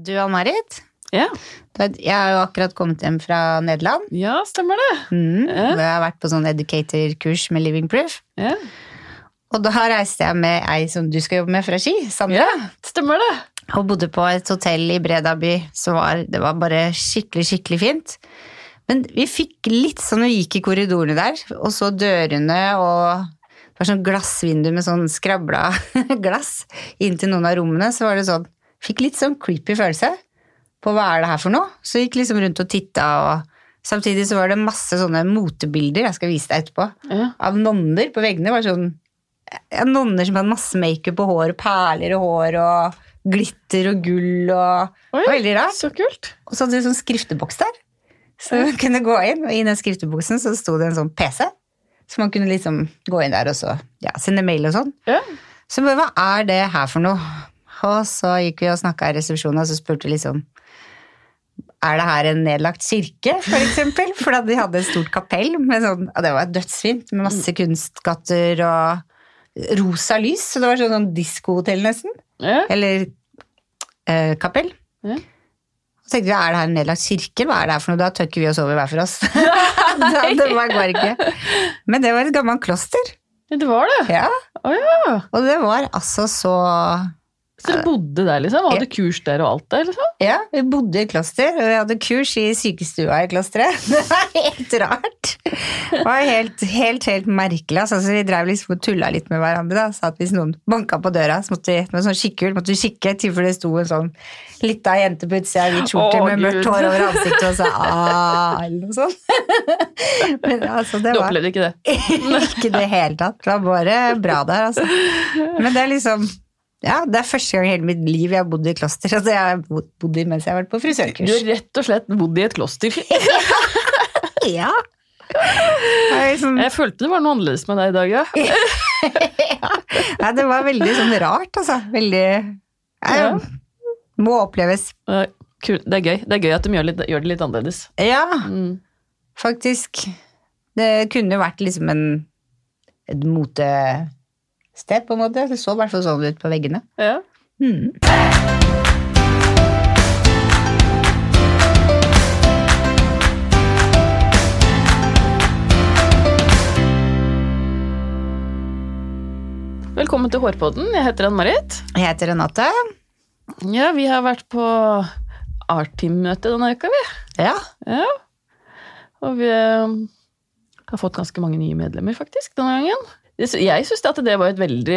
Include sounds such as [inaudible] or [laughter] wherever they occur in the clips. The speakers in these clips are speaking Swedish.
Du, Ann-Marit. Ja. Jeg har jo akkurat kommet hjem fra Nederland. ja, stemmer det. Mm. Ja. hvor Jeg har vært på sånn educator-kurs med Living Proof. Ja, Og da reiste jeg med ei som du skal jobbe med fra Ski, Sandra. ja stemmer det. Og bodde på et hotell i Bredaby. Så var, det var bare skikkelig, skikkelig fint. Men vi fikk litt sånn, vi gikk i korridorene der, og så dørene og det var sånn glassvindu med sånn skrabla [laughs] glass inn til noen av rommene, så var det sånn Fikk litt sånn creepy følelse på hva er det her for noe. Så gikk liksom rundt og titta, og samtidig så var det masse sånne motebilder, jeg skal vise deg etterpå, Ja. av nonner på veggene. Var sånn ja, Nonner som hadde masse makeup på hår, perler og hår og glitter og gull og Oi, Veldig rart. Så kult. Og så hadde de sånn skrifteboks der. Så man kunne gå inn, og i den skrifteboksen så sto det en sånn PC. Så man kunne liksom gå inn der og så ja, sende mail og sånn. Ja. Så hva er det her for noe? Og så gikk vi og snakka i resepsjonen, og så spurte vi liksom Er det her en nedlagt kirke, for eksempel? For de hadde et stort kapell med sånn ja, Det var dødsfint, med masse kunstskatter og rosa lys. Så det var sånn, sånn diskohotell, nesten. Ja. Eller eh, kapell. Ja. Så tenkte vi, er det her en nedlagt kirke? Hva er det her for noe? Da tøkker vi oss over hver for oss. [laughs] [laughs] da, det var går ikke. Men det var et gammelt kloster. Det var det. Ja. Å ja. Og det var altså så Så dere bodde der, liksom? Hadde kurs der og alt der, liksom? Ja, vi bodde i kloster, og vi hadde kurs i sykestua i klosteret. [laughs] Det var helt rart. Det var helt, helt, helt merkelig. Altså, så vi drev liksom og tulla litt med hverandre. Da. Så at hvis noen banka på døra, så måtte vi, med sånn kikkhull, måtte vi kikke til for det sto en sånn lita jente på utsida i hvit [laughs] skjorte med mørkt hår over ansiktet og sa ah, eller noe sånt. [laughs] Men altså, det Du var opplevde ikke det? ikke i det hele tatt. Det var bare bra der, altså. Men det er liksom ja, det er første gang i hele mitt liv jeg har bodd i kloster. Altså, jeg har bodd i mens jeg har vært på Du frisørkurs. har rett og slett bodd i et kloster. [laughs] Ja. Er liksom, Jeg følte det var noe annerledes med deg i dag, ja. [laughs] ja, det var veldig sånn rart, altså. Veldig ja, Ja. Må oppleves. Det er gøy. Det er gøy at de gjør, litt, gjør det litt annerledes. Ja, Mm. faktisk. Det kunne jo vært liksom en et motested, på en måte. Det så i hvert fall sånn ut på veggene. Ja. Mm. Velkommen til Hårpodden. Jeg heter Ann-Marit. Jeg heter Renate. Ja, vi har vært på Artim-møte denne uka, vi. Ja. Ja. Og vi eh, har fått ganske mange nye medlemmer, faktisk, denne gangen. Jeg syns at det var et veldig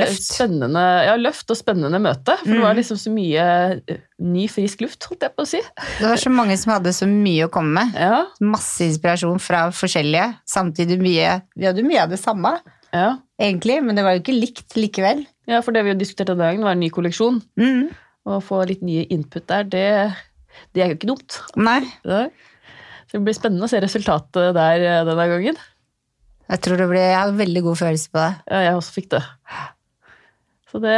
Løft. spennende ja, løft og spennende møte. For det var Mm. liksom så mye eh, ny, frisk luft, holdt jeg på å si. Det var så mange som hadde så mye å komme med. Ja, Masse inspirasjon fra forskjellige. Samtidig mye Vi hadde mye av det samme, ja. egentlig, men det var jo ikke likt likevel. ja, for det vi diskuterte denne gangen, var en ny kolleksjon. Mm. Å få litt nye input der, det, det er jo ikke dumt. Nei, Det. Så det blir spennende å se resultatet der eh, denne gangen. Jeg tror det ble Jeg hadde veldig god følelse på det. Ja, jeg også fikk det. Så det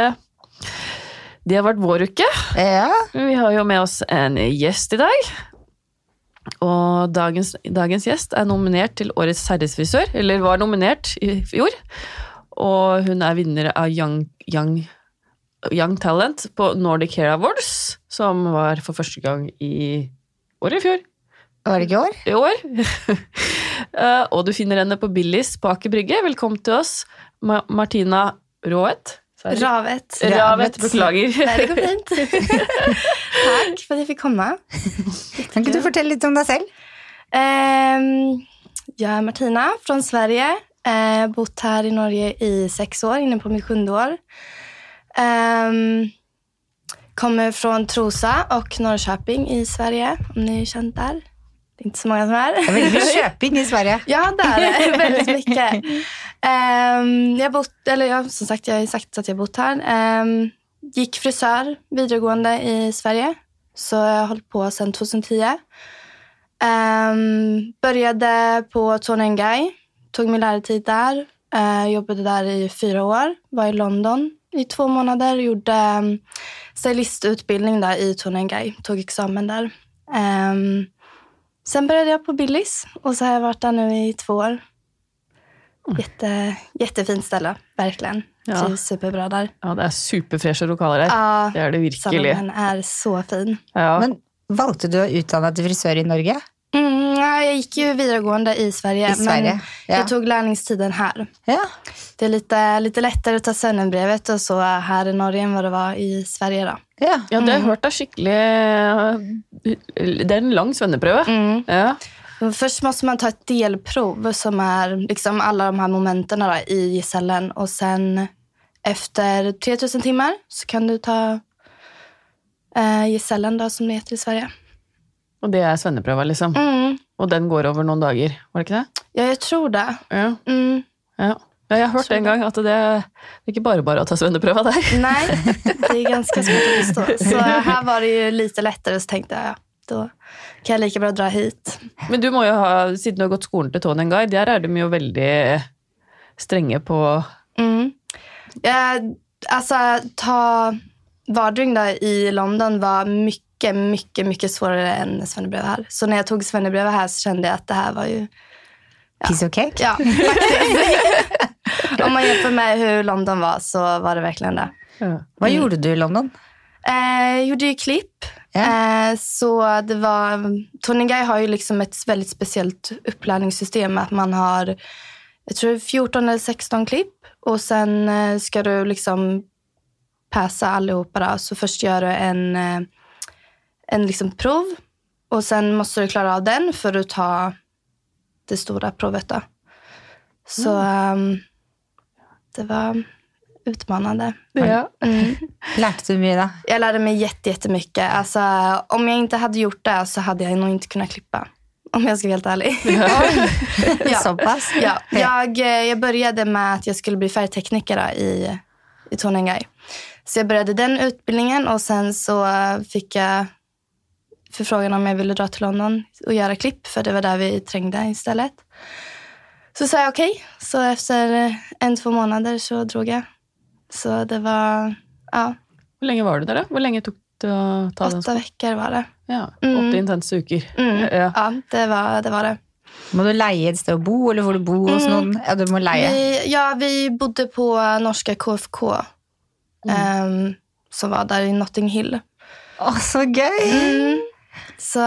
Det har vært vår uke. Ja. Vi har jo med oss en gjest i dag. Og dagens, dagens gjest er nominert til Årets herresfrisør, eller var nominert i fjor. Og hun er vinner av Young, Young, Young Talent på Nordic Hair Awards, som var for første gang i år i fjor. Var det ikke i år? I år. [laughs] Eh, og du finner henne på Billis på Aker Brygge. Velkommen til oss, Ma Martina Rået. Ravet. Ravet, beklager. Nej, det går fint. [laughs] Tack för att jag fick komma. Kan ikke du fortelle litt om deg selv? Ehm, jag är Martina från Sverige. Eh, bott här i Norge i sex år, inne på mitt sjunde år. Ehm, kommer från Trosa och Norrköping i Sverige, om ni är känt där. Det är inte så många som är. Veldig mye kjøping i Sverige. [laughs] Ja, det är det. [laughs] Väldigt mycket. Um, jag har bott, eller jag, som sagt, jag har sagt att jag har bott här. Ehm, gick frisör vidaregående i Sverige. Så jag har hållit på sedan 2010. Ehm, började på Tonengai. Tog min lärartid där. Eh, jobbade där i fyra år. Var i London i två månader. Gjorde um, stylistutbildning där i Tonengai. Tog examen där. Ehm, Sen började jag på Billys och så har jag varit där nu i två år. Jätte, jättefint ställe, verkligen. Ja. Trivs superbra där. Ja, det er superfreshe lokaler her. Ja, Det er det virkelig. salongen är så fin. Ja. Men valgte du utdanne deg til frisør i Norge? Mm, ja, jag gick ju videregående i Sverige, I Sverige, men ja. jag tog lärlingstiden här. Ja. Det är lite, lite lättare att ta svennebrevet och så här i Norge än vad det var i Sverige. Då. Ja. ja, det har jeg hørt er skikkelig Det er en lang svenneprøve. Mm. Ja. Och Först måste man ta ett delprov som är liksom alla de här momenten då, i gesällen och sen efter 3000 timmar så kan du ta eh, gesällen då, som det heter i Sverige. Og det er svenneprøva, liksom. Mm. Og den går over noen dager, var det ikke det? Ja, jag tror det. Ja. Mm. ja. Ja jeg har hørt Tror en gang at det, det er ikke bare bare å ta svenneprøva der. Nej, det är ganska svårt att förstå. [laughs] Så här var det ju lite lättare så tänkte jag, ja, då kan jag lika bra dra hit. Men du må jo ha, siden du har gått skolen til Tony Guy, der er de jo veldig strenge på Mm. Ja, alltså, ta Vardring där i London var mycket, mycket, mycket svårare än svennebrevet här. Så när jag tog svennebrevet här så kände jag att det här var ju... Piece of cake? Ja, faktiskt. [laughs] Om man jämför med hur London var så var det verkligen det. ja. Hva gjorde du i London? Eh, jag gjorde ju klipp. Ja. Eh, så det var... Tony Guy har ju liksom ett väldigt speciellt upplärningssystem. Att man har, jag tror 14 eller 16 klipp. Och sen eh, ska du liksom passa allihopa. Då. Så först gör du en, eh, en liksom prov. Och sen måste du klara av den för att ta det stora provet. Då. Så ehm, det var utmanande. Ja. Mm. [laughs] Lærte du mye da? Jag lärde mig jätte, jättemycket. Alltså, om jag inte hade gjort det så hade jag nog inte kunnat klippa. Om jag ska vara helt ärlig. Ja. [laughs] [laughs] Såpass? ja, jag, eh, jag började med att jag skulle bli färgtekniker i, i Tonengai. Så jag började den utbildningen och sen så fick jag förfrågan om jag ville dra till London och göra klipp för det var där vi trängde istället. Så sa jag okej. Så efter eh, en, två månader så drog jag. Så det var ja, Hvor lenge var du der, da? Hvor lenge tok det å ta den åtta veckor var det. Ja, Mm. Åtte intense uker. Mm. Ja. Ja, det var det. Var det. Må du leie et sted å bo, eller får du bo hos Mm. noen? Ja, du må leie. Vi, ja, vi bodde på norska KFK ehm, som var där i Notting Hill. Å, så gøy! Mm. Så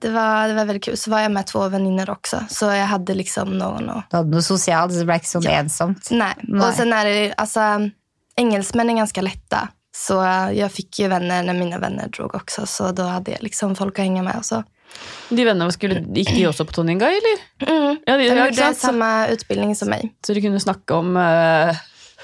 det var, det var väldigt kul. Så var jag med två vänner också. Så jag hade liksom någon att... Du hadde noe sosialt, så det ble ikke sånn Ja. ensomt. Nej. Nej. Och sen är det, alltså, engelsmän är ganska lätta. Så jag fick ju vänner när mina vänner drog också. Så då hade jag liksom folk att hänga med och så. De vennene, skulle, Gikk de også på Tony eller? Mm. Ja, de, De gjorde sant? Så, samma utbildning som mig. så de kunne snakke om eh,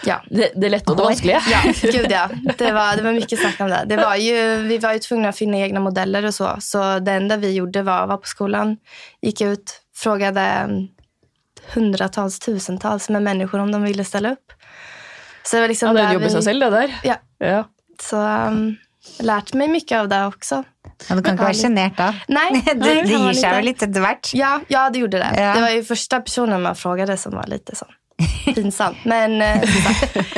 Ja. det, det lette og det Oi. vanskelige? Ja, [laughs] gud ja. Det var, det var mycket snack om det. det var ju, vi var ju tvungna att finna egna modeller och så. Så det enda vi gjorde var att vara på skolan, gick ut, frågade hundratals, tusentals med människor om de ville ställa upp. Så det var liksom Ja, det er där en jobb i seg selv, det der. Ja, Ja. så um, lärt mig mycket av det också. Ja, du kan ikke være sjenert da. Nej, Det, det inte. vel litt etter hvert. Ja, ja, det gjorde det. Ja. Det var ju första personen man frågade som var lite så pinsamt. Men eh,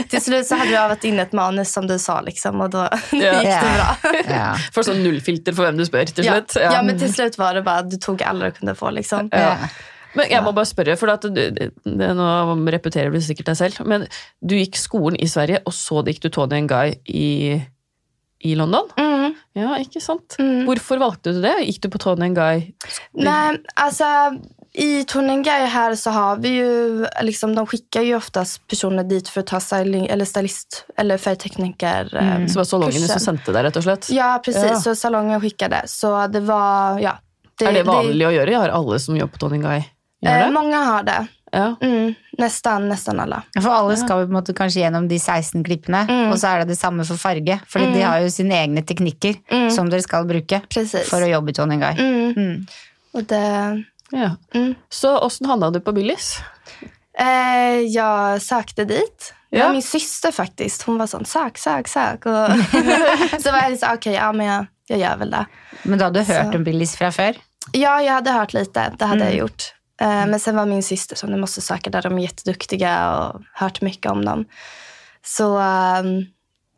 till slut så hade vi övat in ett manus som du sa liksom, och då [laughs] Ja. gick Ja. det bra. Ja. [laughs] For sånn nullfilter for hvem du spør, til Ja. slutt. Ja. men till slut var det bara att du tog alla du kunde få. Liksom. Ja. Men jeg må bare spørre, for at du, det, nå repeterer du sikkert deg selv, men du gikk skolen i Sverige, og så gikk du Tony and Guy i, i London? Mm. Ja, ikke sant? Mm. Hvorfor valgte du det? Gikk du på Tony and Guy? Nej, alltså i Tonengai här så har vi ju, liksom, de skickar ju oftast personer dit för att ta styling, eller stylist eller färgtekniker. eh, Så var salongen som sendte deg, rett og slett? Ja, precis. Ja. Så salongen skickade. Så det var, ja. er det vanlig å gjøre? Har alle som jobber på Guy, gjør Eh, det? många har det. Ja. Mm, nästan, nästan alla. For alle skal jo på en måte kanskje gjennom de 16 klippene, Mm. og så er det det samme for farge. Fordi de har jo sine egne teknikker Mm. som dere skal bruke Precis. for å jobbe i Tony Guy. Mm. Mm. Och det, ja. mm. Så åssen havna du på Billys? Eh, jag sökte dit. Det Ja. var min syster faktiskt. Hon var sån, sök, sök, sök. Och [laughs] [laughs] så var jag så okej, ja men jag, jag gör väl det. Men du hadde hørt Så. om Billys fra før? Ja, jag hade hört lite. Det hade Mm. jag gjort. Eh, men sen var min syster som du måste söka där. De är jätteduktiga och hört mycket om dem. Så ehm,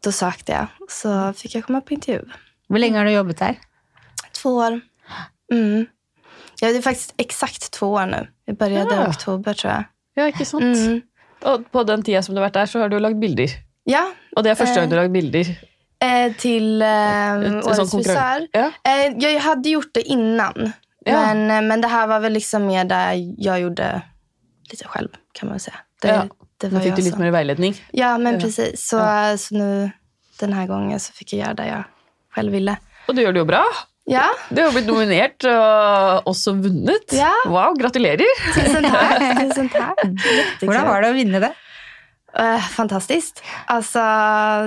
då sökte jag. Så fick jag komma på intervju. Hvor lenge har du jobbet der? Två år. Mm. Ja, det är faktiskt exakt två år nu. Jag började Ja. i oktober tror jag. Ja, ikke sant? Mm. Og på den tida som du har vært der, så har du lagd bilder. Ja, Og det er første gang Eh, du lagd bilder. eh, till eh, Årets frisör. Ja. Eh, jag hade gjort det innan. Ja. Men, eh, men det här var väl liksom mer där jag gjorde lite själv kan man väl säga. Det, Ja. det var fikk jag du litt som... mer veiledning. Ja, men Ja. precis. Så, så nu den här gången så fick jag göra det jag själv ville. Og du gjør det jo bra. Ja, Du har blitt nominert og også vunnet. Ja. Wow, gratulerer! tusen tack. tusen. [laughs] Jättekul. Hvordan var det å vinne det? Eh, fantastiskt. Alltså,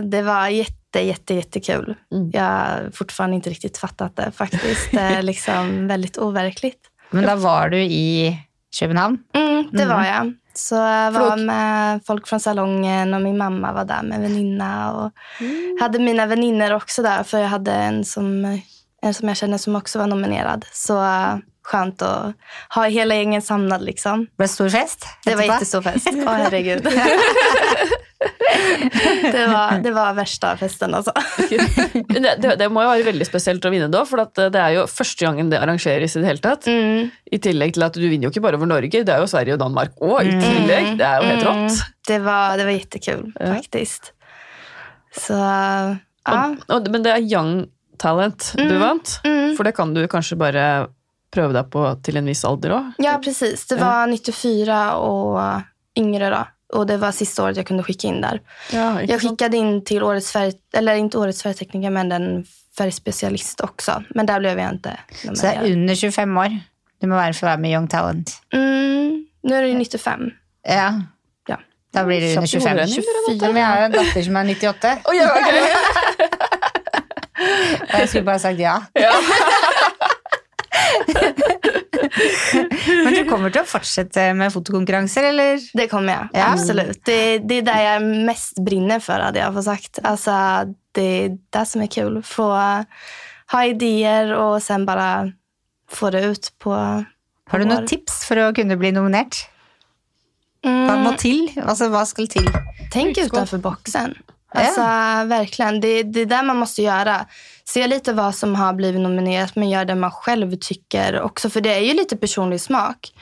det var jätte, jätte, jättekul. Mm. Jag har fortfarande inte riktigt fattat det faktiskt. Det är liksom [laughs] väldigt overkligt. Men da var du i København. Mm, det Mm. var jag. Så jag var med folk från salongen och min mamma var där med väninna. Och hade mina väninnor också där för jag hade en som, som jag känner som också var nominerad. Så eh, skönt att ha hela gängen samlad liksom. Ble det stor fest? Det var jättestor fest. [laughs] Åh herregud. [laughs] det, var, det var värsta festen alltså. [laughs] Det, det, det må jo være veldig spesielt å vinne da, for at det er jo første gangen det arrangeres i det hele tatt. Mm. I tillegg til at du vinner jo ikke bare over Norge, det er jo Sverige og Danmark òg i tillegg. Det er jo helt Mm, rått. det, var, det var jättekul Ja. faktiskt. Så ja. Og, og, men det er Young Talent du Mm. vant, Mm. for det kan du kanskje bare prøve deg på til en viss alder òg. ja, precis. Det var 94 och yngre då. Och det var sista året jag kunde skicka in där. Ja, Jag skickade in till årets färg, eller inte årets färgtekniker men en färgspecialist också. Men där blev jag inte Så det nominerad. under 25 år du må være for å være med i Young Talent. Mm, nu är det ju 95. Ja. Ja. Da blir det under Kjapt i 25. hoderegning, dere, Ja, men jeg har en datter som er 98, Å, ja, ok. [laughs] [laughs] jeg skulle bare sagt ja. Ja. [laughs] Men du kommer til å fortsette med fotokonkurranser, eller? Det kommer jag, Ja. absolut. Det, det är där jag mest brinner för hade jag fått sagt. Alltså, det är det som är kul. Få ha idéer och sen bara få det ut på... på Har du noen tips for å kunne bli nominert? Hva må Mm, til? Altså, hva skal til? tänk Utskott. utanför Alltså, verkligen. Det, det är det man måste göra. Se lite vad som har blivit nominerat, men gör det man själv tycker också. För det är ju lite personlig smak.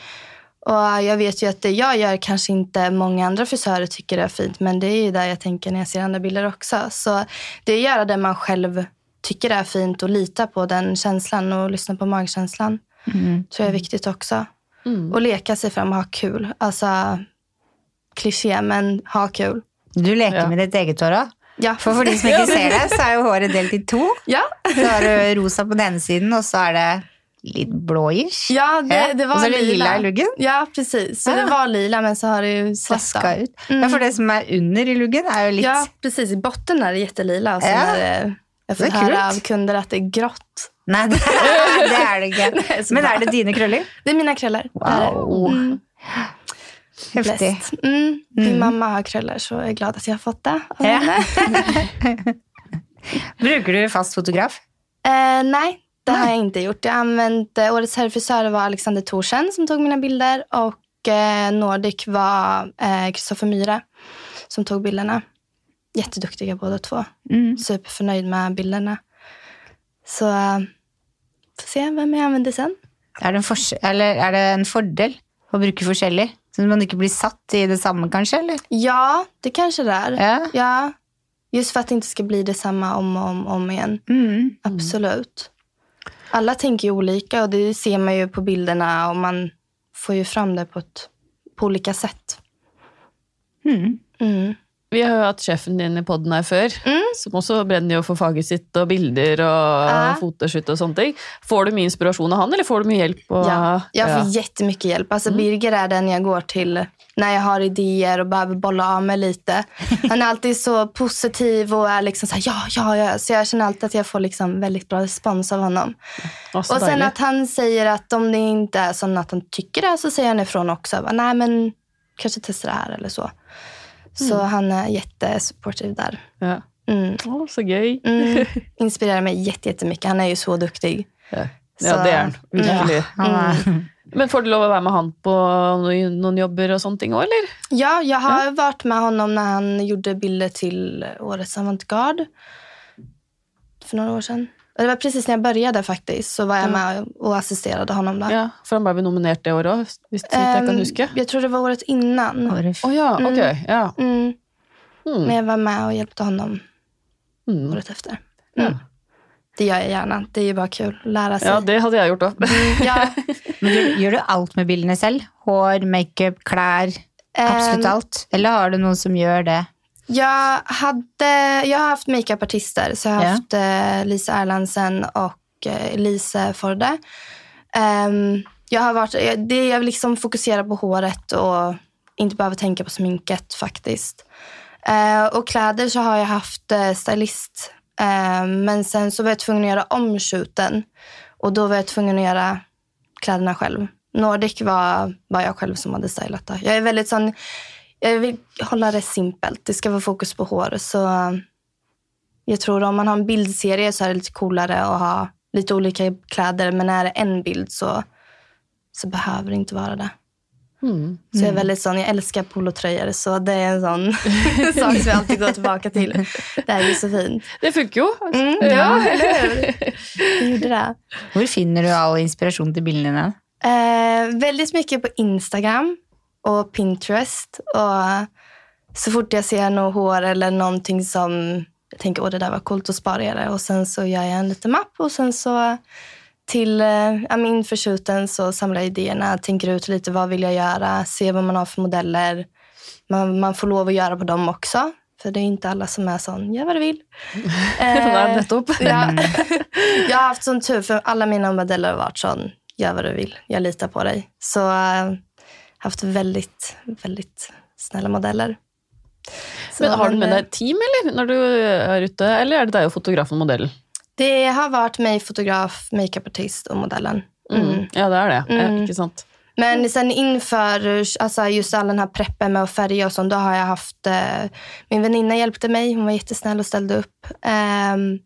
Och jag vet ju att det jag gör kanske inte många andra frisörer tycker är fint. Men det är ju där jag tänker när jag ser andra bilder också. Så det är att göra det man själv tycker är fint och lita på den känslan och lyssna på magkänslan. Mm. tror jag är viktigt också. Mm. Och leka sig fram och ha kul. Alltså, kliché, men ha kul. Du leker Ja. med ditt eget hår òg. Ja. For for de som ikke [laughs] ser det, så er jo håret delt i to. Ja, Så har du rosa på den ene siden, og så er det litt blåish. ja, det, det var Och så är det lila. lila i luggen. Ja, precis. Så Ja. det var lila, men så har det ju av. ut. Ja, for det som er under i luggen, er jo litt Ja, precis. I botten är det jättelila. Och sen Ja. är det, jag får Det är höra av kunder att det är grått. Nei, det er det. [laughs] Nej, så Men er det dine krøller? Det är mina krullar. Är. Wow. Mm, Blessed. Mm. Min Mm. mamma har krullar så jag är glad att jag har fått det. av Ja. henne. [laughs] Bruker du fast fotograf? Eh, nej, det har Nej. jag inte gjort. Jag har använt, eh, årets herrfrisör var Alexander Thorsen som tog mina bilder och eh, Nordic var eh, Kristoffer Myhre som tog bilderna. Jätteduktiga båda två. Mm. Superförnöjd med bilderna. Så eh, får se vem jag använder sen. Er det, en eller er det en fordel å bruke forskjellig? Så man ikke blir satt i det samme, kanskje? Eller? Ja, det kanske det är. Ja. Ja, just för att det inte ska bli detsamma om och om, om igen. Mm. Absolut. Alla tänker ju olika och det ser man ju på bilderna och man får ju fram det på, ett, på olika sätt. Mm. Mm. Vi har jo hatt sjefen din i podden her før, Mm. som også brenner jo for faget sitt og bilder og Ja. fotoshoot og sånne ting. Får du mye inspirasjon av han, eller får du mye hjelp? Og, Ja, jag får Ja. jättemycket hjälp. Alltså Birger är den jag går till när jag har idéer och behöver bolla av mig lite. [laughs] Han är alltid så positiv och är liksom så här, ja, ja, ja. Så jag känner alltid att jag får liksom väldigt bra respons av honom. Så och sen att han säger att om det inte är som att han tycker det så säger han ifrån också. Nej, men kanske testa det här eller så. Så han är jättesupportive där. Ja. Mm. Å, så gøy. Mm. [laughs] Inspirerar mig jätte- jättemycket. Han är ju så duktig. Ja, Så- ja det er han. Virkelig. Han er, Men får du lov å være med han på noen jobber og sånne ting òg, eller? Ja, jag har varit med honom när han gjorde bilder till årets avantgarde. För några år sedan. Och det var precis när jag började faktiskt, så var jag med och assisterade honom där. Ja, For han ble vel nominert det året så vidt jeg kan Ehm, huske. jag tror det var året innan. Året Å ja, ok. Ja. Mm. Mm. Men jag var med och hjälpte honom Mm. året efter. Ja. Mm. Det gör jag gärna. Det är ju bara kul att lära sig. ja, det hadde jeg gjort òg. Ja. [laughs] Men gjør, gjør du alt med bildene selv? Hår, makeup? Absolutt Ehm, alt? Eller har du noen som gjør det? Jag, hade, jag har haft makeupartister, så jag har Ja. haft eh, Lisa Erlandsen och eh, Elise Forde. Ehm, jag har varit, det jag vill liksom fokusera på håret och inte behöva tänka på sminket faktiskt. Eh, och kläder så har jag haft eh, stylist. Ehm, men sen så var jag tvungen att göra om shooten och då var jag tvungen att göra kläderna själv. Nordic var, var jag själv som hade stylat det. Jag är väldigt sån, jag vill hålla det simpelt. Det ska vara fokus på hår. Så jag tror om man har en bildserie så är det lite coolare att ha lite olika kläder. Men är det en bild så, så behöver det inte vara det. Mm. Så jag är väldigt sån, jag älskar polotröjor så det är en sån [laughs] [laughs] sak som jag alltid går tillbaka till. Det är ju så fint. Det funker jo. Mm, ja, eller hur? Det gjorde det. Hvor finner du all inspirasjon til bildene dine? Eh, väldigt mycket på Instagram och Pinterest. Och så fort jag ser något hår eller någonting som jag tänker åh det där var coolt, att spara det. Och sen så gör jag en liten mapp och sen så till eh, ja, men inför shooten så samlar jag idéerna, tänker ut lite vad vill jag göra, ser vad man har för modeller. Man, man får lov att göra på dem också. För det är inte alla som är sån, gör vad du vill. [laughs] Nettopp. Ja. [laughs] jag har haft sån tur för alla mina modeller har varit sån, gör vad du vill, jag litar på dig. Så jag har haft väldigt, väldigt snälla modeller. Så, Men Har du med eh, deg team, eller, når du er ute? Eller er det deg og fotografen og modellen? Det har varit mig, fotograf, makeupartist och modellen. Mm. Mm. Ja, det er det. Mm. ikke sant? Men sen inför alltså just all den här preppen med att färga och sånt, då har jag haft... Eh, min väninna hjälpte mig, hon var jättesnäll och ställde upp. Ehm,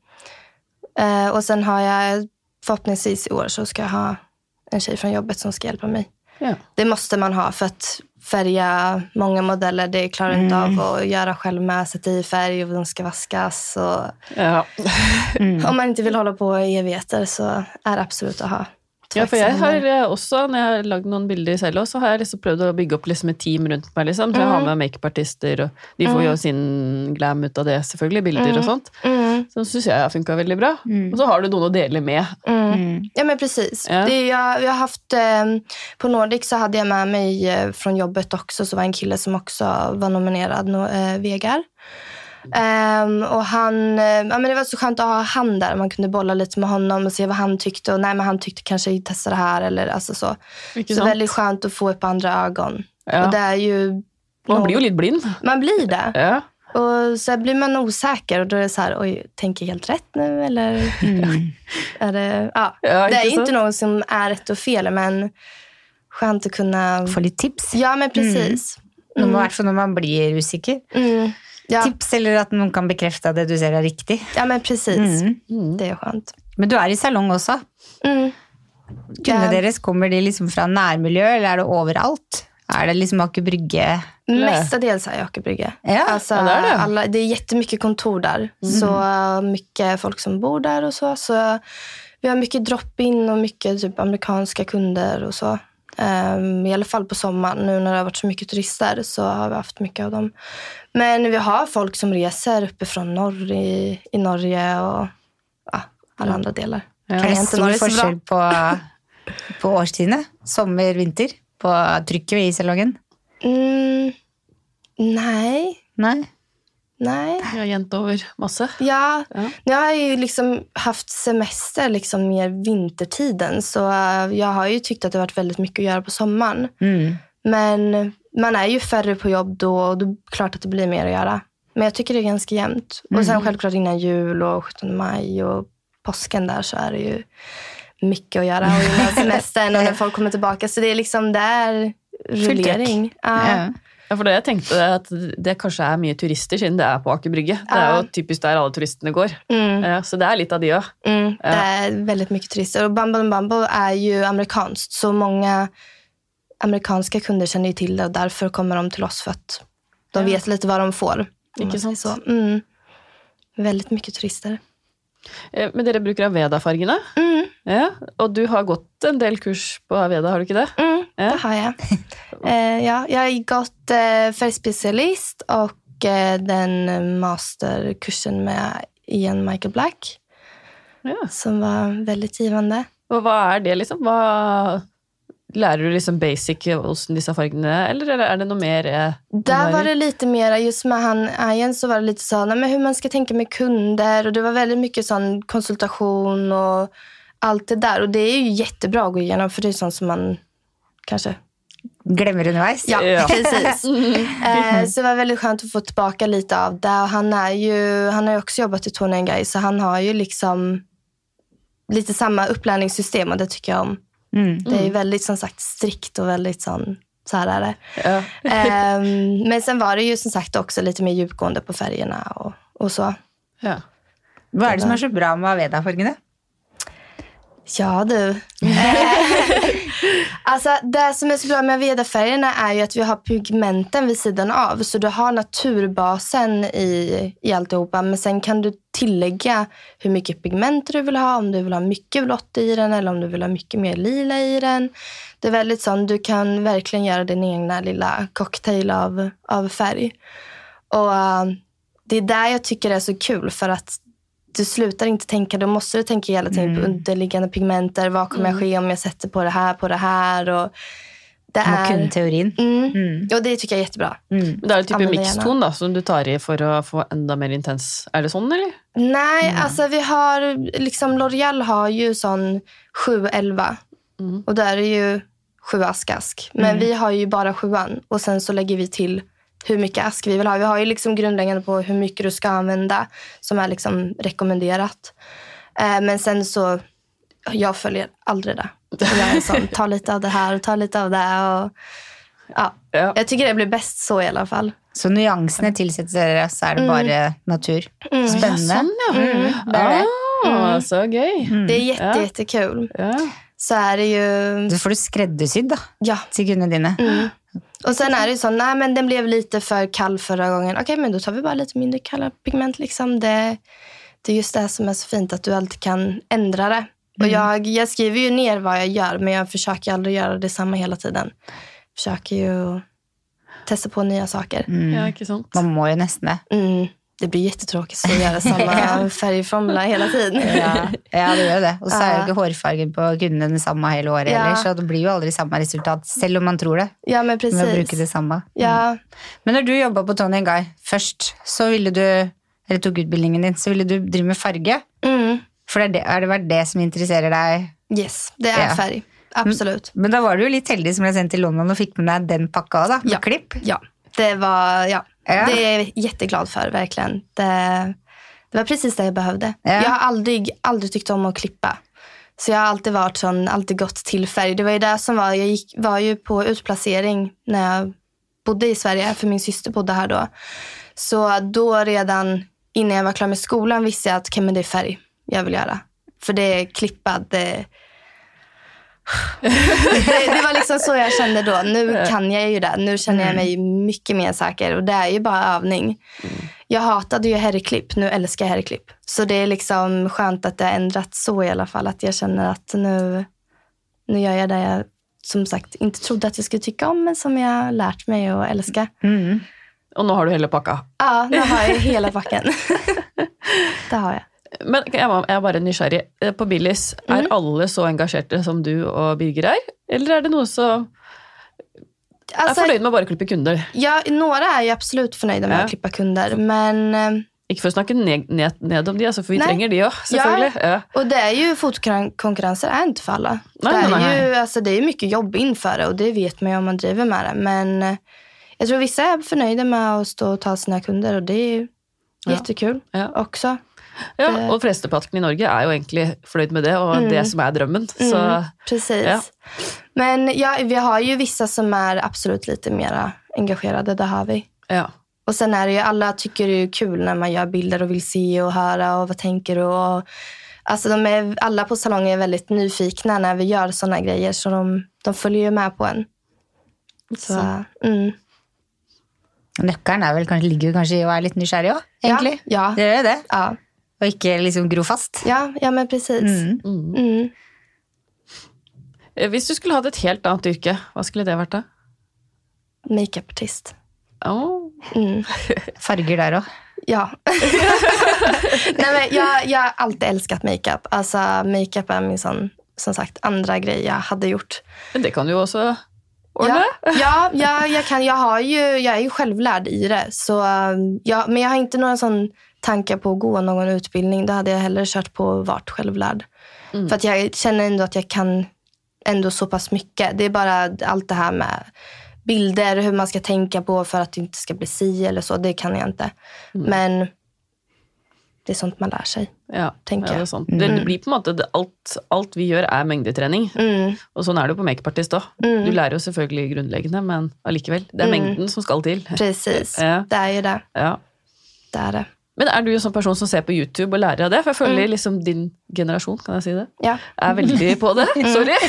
eh, och sen har jag, förhoppningsvis i år, så ska jag ha en tjej från jobbet som ska hjälpa mig. Ja. Det måste man ha för att färga många modeller, det klarar jag inte av att göra själv med. Sätta i färg och de ska vaskas. Och, Ja. [laughs] Om man inte vill hålla på i evigheter så är det absolut att ha. ja, for jeg har eh, også, når jeg har lagd noen bilder selv også, så har jeg liksom prøvd å bygge opp liksom et team rundt meg. liksom. Så jeg har med makeupartister, og de får jo sin glam ut av det, selvfølgelig. Bilder og sånt. Mm, Så syns jeg har funka veldig bra. Og så har du noen å dele med. mm. Mm. Ja men precis. Ja. Det, jag, jag har haft, eh, på Nordic så hade jag med mig eh, från jobbet också, så var en kille som också var nominerad, no, eh, Vegar. Ehm, och han, eh, ja, men det var så skönt att ha han där. Man kunde bolla lite med honom och se vad han tyckte. Och nej, men han tyckte kanske testa det här. Eller, alltså så så sant? väldigt skönt att få upp andra ögon. Ja. Och det är ju, Man blir jo litt blind. man blir det. Ja. Och så blir man osäker och då är det så här, oj, tänker jag helt rätt nu eller? Mm. [laughs] Är det, ja. Ja, det är inte sant? något som är rätt och fel, men skönt att kunna... Få litt tips. Ja, men precis. Noe med, i hvert fall når man blir usikker. Mm. Ja, Tips eller at noen kan bekrefte at det du ser er riktig. ja, men precis. Mm. Mm. Det är skönt. Men du er i salong også. Mm. Kundene Ja. deres, kommer de liksom fra nærmiljø, eller er det overalt? Er det liksom Aker Brygge? Mestadels är jag Aker Brygge. Ja, Alltså, ja, det är det. Alla, det är jättemycket kontor där. Så uh, mycket folk som bor där och så. Så vi har mycket drop-in och mycket typ amerikanska kunder och så. Ehm, I alla fall på sommaren. Nu när det har varit så mycket turister så har vi haft mycket av dem. Men vi har folk som reser uppifrån norr i, i Norge och ja, alla andra delar. Ja. Kan det inte stor så forskjell på, på årstidene? Sommer, vinter? På trykket i salongen? Mm, nej, Nei? nej. Jeg har jent over masse. Ja, Ja. nu har jag ju liksom haft semester liksom mer vintertiden. Så eh, jag har ju tyckt att det har varit väldigt mycket att göra på sommaren. Mm. Men man är ju färre på jobb då och då är det klart att det blir mer att göra. Men jag tycker det är ganska jämnt. Och sen självklart innan jul och 17 maj och påsken där så är det ju mycket att göra. Och innan [laughs] semestern och när folk kommer tillbaka. Så det är liksom där rullering. Ja. Ja. Ja, for det jeg tenkte at det kanskje er mye turister, siden det er på Aker Brygge. Det er Ja. jo typisk der alle turistene går. Mm. Ja, så det er litt av de òg. Mm, det är väldigt mycket turister. Och Bumble Bumble är ju amerikanskt. Så många amerikanska kunder känner ju till det och därför kommer de till oss för att de Ja. vet lite vad de får. säger sant? Så. Mm. Väldigt mycket turister. Eh, Men dere bruker Aveda-fargene. Mm, Ja. Og du har gått en del kurs på Aveda, har du ikke det? mm, Ja. det har jag. [laughs] Eh, ja, jag har gått eh, färgspecialist och eh, den masterkursen med Ian Michael Black Ja. som var väldigt givande. Og hva er det, liksom? Hva Lærer du liksom basic disse fargene er, eller er det noe mer eh, Där var det lite mer, just med han Ian så var det lite så, nej, men hur man ska tänka med kunder och det var väldigt mycket sån konsultation och allt det där. Och det är ju jättebra att gå igenom för det är sånt som man kanske Glemmer underveis. Ja, Ja. precis. [laughs] Eh, så det var väldigt skönt att få tillbaka lite av det. Och han, är ju, han har ju också jobbat i Tony Guy så han har ju liksom lite samma upplärningssystem och det tycker jag om. Mm. Det är ju väldigt som sagt strikt och väldigt sån, så här är det. Ja. Ehm, men sen var det ju som sagt också lite mer djupgående på färgerna och, och så. ja. Hva er det som er så bra med Aveda-fargene? Ja du. [laughs] alltså det som är så bra med Veda-färgerna är ju att vi har pigmenten vid sidan av. Så du har naturbasen i, i alltihopa. Men sen kan du tillägga hur mycket pigment du vill ha. Om du vill ha mycket blått i den eller om du vill ha mycket mer lila i den. Det är väldigt sånt. Du kan verkligen göra din egna lilla cocktail av, av färg. Och eh, det är där jag tycker det är så kul för att du slutar inte tänka, då måste du tänka hela tiden på underliggande pigmenter. Vad kommer jag ske om jag sätter på det här, på det här? Och det är... kunne teorien. Mm. Mm. Och det tycker jag är jättebra. Mm. Det jo type Anvender mikston da, som du tar i for å få enda mer intens. Er det sånn, eller? Nej, alltså vi har, liksom L'Oreal har ju sån 711 Mm. och där är ju sju ask-ask. Men vi har ju bara sjuan och sen så lägger vi till hur mycket ask vi vill ha. Vi har ju liksom grundläggande på hur mycket du ska använda som är liksom rekommenderat. Eh, men sen så, jag följer aldrig det. Jag är sån, ta lite av det här och ta lite av det. Och, ja. Ja. Jag tycker det blir bäst så i alla fall. Så nyansene tilsetter dere, så er det bare natur. Mm. Spennende. Sånn, ja. Mm, det er det. Ah, så gøy. Det är jätte, Ja. jättekul. Ja. Så är det ju, Så får du skreddersydd da, ja. til kundene dine. Mm. Och sen är det ju så, nej men den blev lite för kall förra gången. Okej, men då tar vi bara lite mindre kalla pigment. Liksom. Det, det är just det som är så fint, att du alltid kan ändra det. Och jag, jag skriver ju ner vad jag gör, men jag försöker aldrig göra detsamma hela tiden. Försöker ju testa på nya saker. Mm. ja? Man må jo nesten det. Mm. Det blir jättetråkigt att göra samma [laughs] färgformula hela tiden. Ja, ja det gjør det. Og så jo Ja. ikke hårfargen på kundene den samme hele året Ja. så det blir jo aldri samme resultat, selv om man tror det. Ja, men Med å bruke precis. det samme. Ja, Men når du jobba på Tony Guy først, så ville du, eller tok utbildningen din, så ville du drive med farge. mm. For det er det, er det som interesserer deg? yes, det är Ja. färg. Absolut. Men da var du jo litt heldig som ble sendt til London og fikk med deg den pakka òg, da. Med Ja. klipp. Ja, det var, ja, Ja. det är jag jätteglad för, verkligen. Det, det var precis det jag behövde. Ja. Jag har aldrig, aldrig tyckt om att klippa. Så jag har alltid varit sån, alltid gått till färg. Det var ju det som var, jag gick, var ju på utplacering när jag bodde i Sverige, för min syster bodde här då. Så då redan innan jag var klar med skolan visste jag att okay, men det är färg jag vill göra. För det är klippa, det, det, det var liksom så jag kände då. Nu kan jag ju det. Nu känner jag mig mycket mer säker. Och det är ju bara övning. Jag hatade ju herrklipp. Nu älskar jag herrklipp. Så det är liksom skönt att det har ändrats så i alla fall. Att jag känner att nu, nu gör jag det jag som sagt inte trodde att jag skulle tycka om. Men som jag lärt mig att älska. Mm. Og nå har du hele pakka. Ja, nu har jag hela packen. [laughs] det har jag. Men jeg er bare nysgjerrig. Eh, På Billys, er alle så engasjerte som du og Birger er? Eller er det noe som er Alltså, fornøyd med å bare klippe kunder? ja, några är ju absolut förnöjda med Ja. att klippa kunder. Men eh, Ikke for å snakke ned, ned, ned om de, altså, for vi Nei. trenger de òg, selvfølgelig. Ja. Och det är ju fotokonkurrenser är inte för alla. Nej, det, är nej, nej. ju, alltså, det är mycket jobb inför det och det vet man ju om man driver med det. Men eh, jag tror vissa är förnöjda med att stå och ta sina kunder och det är ju Ja. jättekul Ja. också. Ja, Det- og flesteparten i Norge er jo egentlig fornøyd med det, og Mm. det som er drømmen. Så Mm, precis. ja. Men ja, vi har ju vissa som är absolut lite mer engagerade, det har vi. ja. Och sen är det ju, alla tycker det är kul när man gör bilder och vill se och höra och vad tänker du? Och, alltså de är, alla på salongen är väldigt nyfikna när vi gör sådana grejer så de, de följer ju med på en. Så, mm. Nøkkelen er vel, kanskje, ligger kanskje i å være litt nysgjerrig òg, egentlig. Ja, Det gjør jo det. ja. Og ikke liksom gro fast. Ja, ja men precis. Mm. Mm. Mm. Eh, du skulle hatt et helt annet yrke, hva skulle det vært da? Makeupartist. Åh, Mm. [laughs] Farger der òg. Ja. [laughs] Nej, men jag, jag har alltid älskat makeup. Alltså, makeup är min sån, som sagt andra grej jag hade gjort. Men det kan du jo også ordne. Ja, ja, ja jag, kan, jag, har ju, jag är ju självlärd i det. Så, ja, men jag har inte några sån tankar på att gå någon utbildning. Då hade jag hellre kört på och varit självlärd. Mm. För att jag känner ändå att jag kan ändå så pass mycket. Det är bara allt det här med bilder, hur man ska tänka på för att det inte ska bli si eller så. Det kan jag inte. Mm. Men det är sånt man lär sig. Ja, Tenker ja, det jeg. er sant. Det, blir på måte det, alt, alt vi gjør, er mengdetrening. Mm, Og sånn er det på makeupartist òg. Mm. Du lærer jo selvfølgelig grunnleggende, men allikevel. Det er Mm. mengden som skal til. precis, [laughs] Ja. det är ju det. Ja. det, är det. Men er du en sånn person som ser på YouTube og lærer av det? For jeg føler liksom din generasjon, kan jeg si det, Ja. er veldig på det. Sorry. [laughs]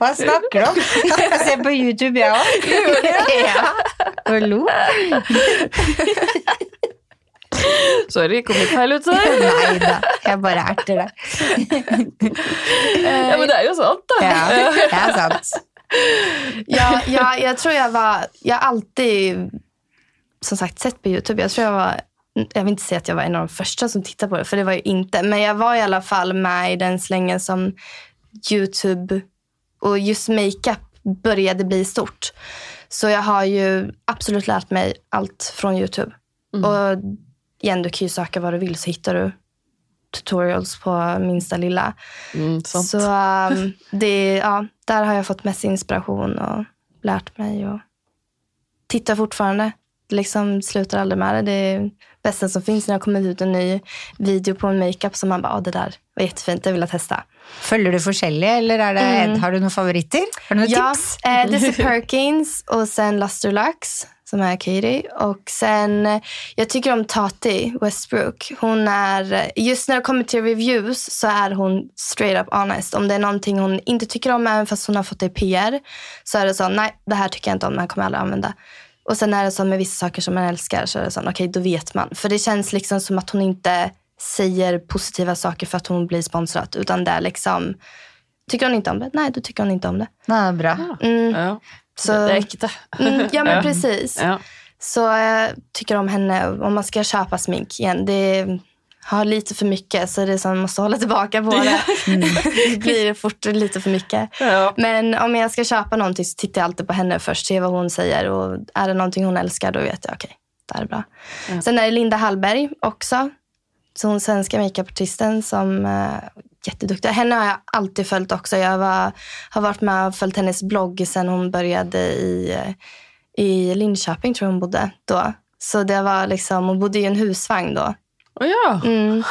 Hva snakker du om? Jeg ser på YouTube, jeg òg. [laughs] Ja. Og lo. Sorry, kom litt feil ut der. Nei da, jeg bare erter deg. Ja, men det er jo sant, da. Ja, det er sant. Ja, ja, jag tror jag var, jag har alltid som sagt sett på YouTube. Jag tror jag var, jag vill inte säga att jag var en av de första som tittade på det, för det var ju inte. Men jag var i alla fall med i den slängen som YouTube och just makeup började bli stort. Så jag har ju absolut lärt mig allt från YouTube. Och igen, du kan ju söka vad du vill så hittar du tutorials på minsta lilla. Mm. Så um, det, ja, där har jag fått mest inspiration och lärt mig. Och tittar fortfarande. Liksom slutar aldrig med det. Det är det bästa som finns när har kommit ut en ny video på en makeup som man bara, ah, det där var jättefint, det vill jag testa. Følger du forskjellig, eller er det, har du noen favoritter? Har du noen Ja, tips? eh, Desi [laughs] Perkins och sen Luster Lux som är Katie. Och sen, eh, jag tycker om Tati Westbrook. Hon är, eh, just när det kommer till reviews så är hon straight up honest. Om det är någonting hon inte tycker om, även fast hon har fått det i PR, så är det så, nej det här tycker jag inte om, det här kommer jag aldrig använda. Och sen är det så med vissa saker som man älskar så är det så, okej då vet man. För det känns liksom som att hon inte säger positiva saker för att hon blir sponsrad. Utan det är liksom, tycker hon inte om det? Nej, då tycker hon inte om det. Nei, bra. Mm, Ja, så, det ekte. Mm, ja, men precis. Ja. Så jag tycker om henne. Om man ska köpa smink igen, det har lite för mycket så det är som man måste hålla tillbaka på det. [laughs] [laughs] det blir fort lite för mycket. Ja. Men om jag ska köpa någonting så tittar jag alltid på henne först, ser vad hon säger. Och är det någonting hon älskar då vet jag okej, det här är bra. Ja. Sen är det Linda Hallberg också. Så hon svenska makeupartisten som är jätteduktig. Henne har jag alltid följt också. Jag var, har varit med och följt hennes blogg sen hon började i, i Linköping tror jag hon bodde då. Så det var liksom, hon bodde i en husvagn då. Ja. Mm.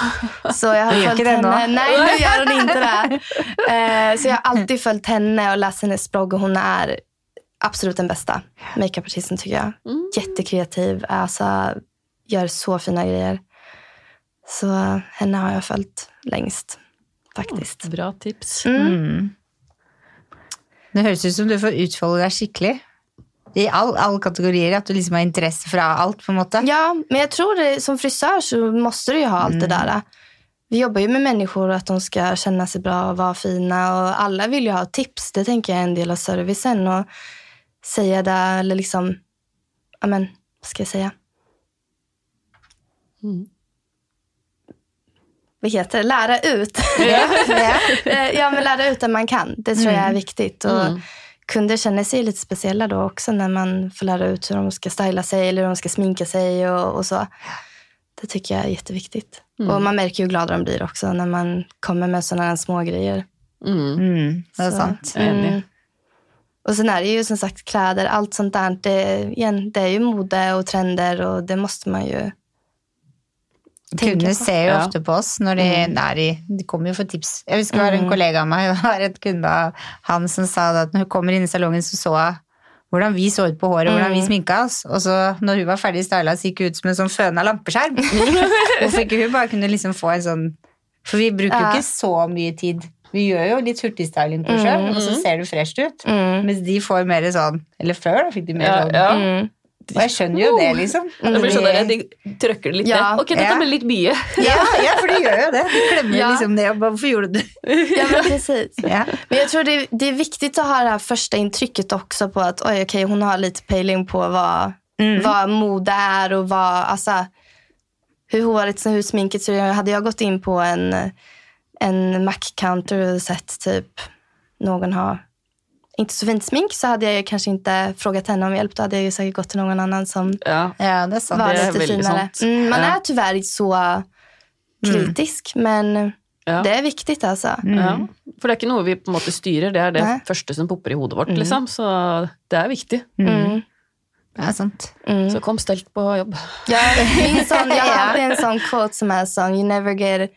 Så jag har följt henne. då? Nej, nu gör hon inte det. Eh, så jag har alltid följt henne och läst hennes blogg och hon är absolut den bästa makeupartisten tycker jag. Mm. Jättekreativ, alltså gör så fina grejer. Så henne har jag följt längst faktiskt. Bra tips. Mm. Mm. Det høres ut som du får utfolde deg skikkelig. I all, alle kategorier. At du liksom har interesse fra alt, på en måte. Ja, men jag tror det, som frisör så måste du ju ha allt det där. Vi jobbar ju med människor och att de ska känna sig bra och vara fina. Och alla vill ju ha tips. Det tänker jag är en del av servicen. Och säga det eller liksom, ja men, vad ska jag säga? Mm. Vad heter det? Lära ut. Ja, ja. [laughs] Eh, ja, men lära ut det man kan. Det tror jag är viktigt. Och Mm. Kunder känner sig lite speciella då också när man får lära ut hur de ska styla sig eller hur de ska sminka sig och, och så. Det tycker jag är jätteviktigt. Och man märker ju hur glada de blir också när man kommer med sådana här små grejer. Mm. Mm, det Så, sant. Enig. Och sen är det ju som sagt kläder, allt sånt där. Det, igen, det är ju mode och trender och det måste man ju på. ser jo Ja. ofte på oss når de er i De kommer jo for tips. Jeg husker det var en kollega av meg, [laughs] det var et kunde av han som sa det at når hun kommer inn i salongen, så så hun hvordan vi så ut på håret, hvordan vi sminka oss. Og så når hun var ferdig styla, så gikk hun ut som en sånn føna lampeskjerm. [laughs] Hvorfor ikke hun bare kunne liksom få en sånn For vi bruker jo ikke så mye tid. Vi gjør jo litt hurtigstyling på oss sjøl, og så ser du fresht ut. Mm. Mens de får mer sånn Eller før da fikk de mer sånn ja. Mm. Og jeg skjønner jo det, liksom. Det blir sånn der, de trøkker det litt Ja. ned. Ok, dette Ja. ble litt mye. [laughs] Ja, ja, for de gjør jo det. De klemmer Ja. liksom bare, Hvorfor gjorde du det? [laughs] Ja, men precis. Ja. Men jag tror det, det är viktigt att ha det här första intrycket också på att oj, okej, hon har lite pejling på vad, vad mode är och vad, alltså, hur håret hur sminket ser ut. Hade jag gått in på en, en Mac-counter och sett typ någon ha inte så fint smink så hade jag ju kanske inte frågat henne om hjälp. Då hade jag ju säkert gått till någon annan som Ja. ja, det er sant. var det är lite finare. Mm, man Ja. är tyvärr så kritisk, men Ja. det är viktigt alltså. Ja. For det er ikke noe vi på en måte styrer, det er det Nei. første som popper i hodet vårt. liksom. Så det er viktig. Mm. Det er sant. Mm. Så kom stelt på jobb. Ja, min sån, jag har [laughs] en sån quote som är sån, you never get,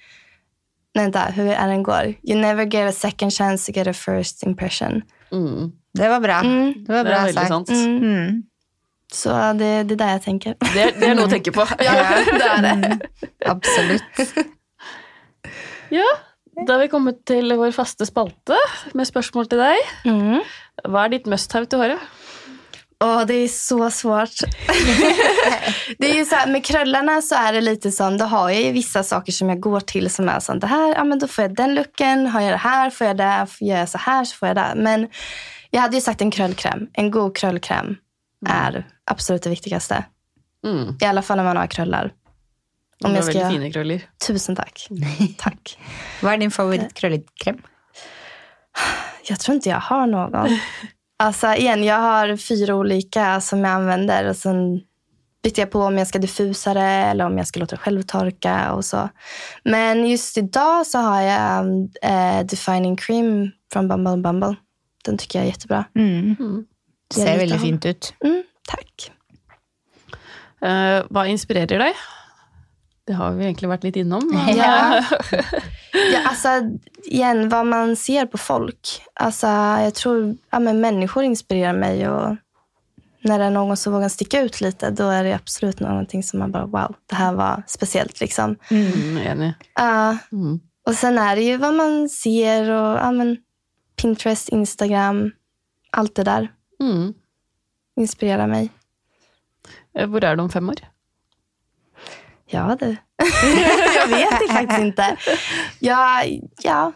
vänta, hur är den går? You never get a second chance to get a first impression. Mm. Det var bra. Mm. Det var Det bra veldig sagt. sant. Mm. Mm. Så det, det är där jag tänker. Det, er- det er noe å tenke på. [laughs] Ja, det är det. Absolutt. [laughs] Ja, Da har vi kommet til vår faste spalte med spørsmål til deg. Mm. Hva er ditt must-have til håret? Åh, det är så svårt. [laughs] det är ju så här, med krullarna så är det lite som, då har jag ju vissa saker som jag går till som är sånt, det här, ja men då får jag den looken, har jag det här, får jag det, får jag så här så får jag det. Men jag hade ju sagt en kröllkräm. En god kröllkräm är absolut det viktigaste. Mm. I alla fall när man har krullar. Du har ska... veldig fine krøller. Tusen tack. [laughs] tack. Hva er din favorittkrøllekrem? Jag tror inte jag har någon. [laughs] Alltså igen, jag har fyra olika som jag använder och sen byter jag på om jag ska diffusa det eller om jag ska låta det självtorka och så. Men just idag så har jag eh, Defining Cream från Bumble Bumble. Den tycker jag är jättebra. Mm. Mm. Det ser liker fint ut. Mm, tack. Eh, hva inspirerer deg? Det har vi egentlig vært litt innom. men- Ja. [laughs] Ja, alltså, igen, vad man ser på folk. Alltså, jag tror ja, men människor inspirerar mig. Och när det är någon som vågar sticka ut lite, då är det absolut någonting som man bara, wow, det här var speciellt. Liksom. Mm, enig. Ja, Mm. och sen är det ju vad man ser och ja, men Pinterest, Instagram, allt det där Mm. inspirerar mig. Eh, Hvor er du om fem år? Ja, du. [laughs] jag vet det faktiskt inte. Jag, ja.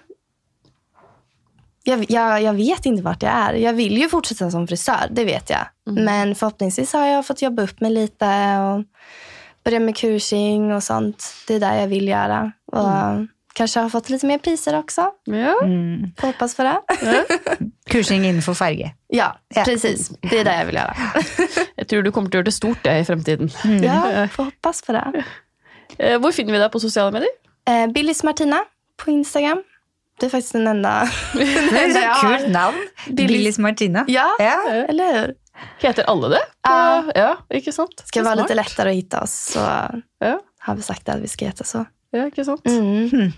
Jag, jag, jag vet inte vart jag är. Jag vill ju fortsätta som frisör, det vet jag. Men förhoppningsvis har jag fått jobba upp mig lite och börja med kursing och sånt. Det är där jag vill göra. Och Kanske har fått lite mer priser också. Ja. Mm. Hoppas på det. Kursing innenfor farge. Ja, Ja. precis. Det är det jag vill göra. [laughs] Jeg tror du kommer å gjøre det stort det i fremtiden. Ja, [laughs] får hoppas på det. Eh, Hvor finner vi deg på sosiale medier? Eh, Billys Martina på Instagram. Det är faktiskt den enda. [laughs] Det enda jag så har. kult navn. Billis Martina. Ja, Ja. eller hur? Heter alle det? Ja. ja ikke sant? Ska vara smart. lite lättare att hitta oss så Ja, har vi sagt att vi ska heta så. ja, ikke sant? Mm.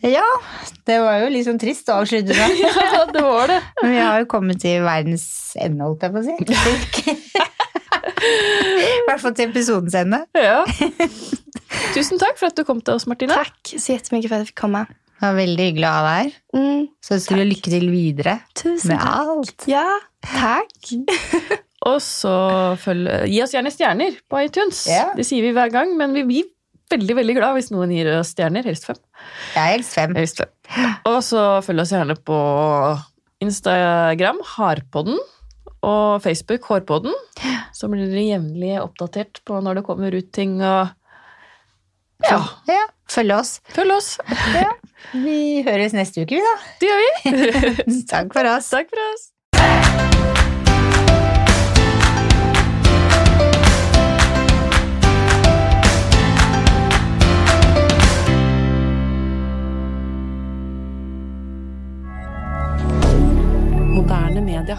ja, det var litt sånn trist å avslutte med. [laughs] Ja, det var det. [laughs] Men vi har jo kommet til verdens ende, holdt jeg på å si. I hvert fall til episodens ende. Ja. [laughs] Tusen takk for at du kom til oss, Martina. Tack så jättemycket för att jag fick komma. Det var veldig hyggelig å ha deg her. Mm. Så ønsker vi lykke til videre Tusen med tack. alt. Ja, tack. [laughs] Og så følg, gi oss gjerne stjerner på iTunes. Ja. Det sier vi hver gang, men vi blir veldig veldig glad hvis noen gir oss stjerner. Helst fem. Jeg er helst fem. Helst fem. Og så følg oss gjerne på Instagram, Harpodden, og Facebook, Hårpodden. Så blir dere jevnlig oppdatert på når det kommer ut ting. og ja, Ja, følg oss. følg oss. Vi høres neste uke, vi da. Det gjør vi. [laughs] Takk for oss. Takk for oss. Moderne media.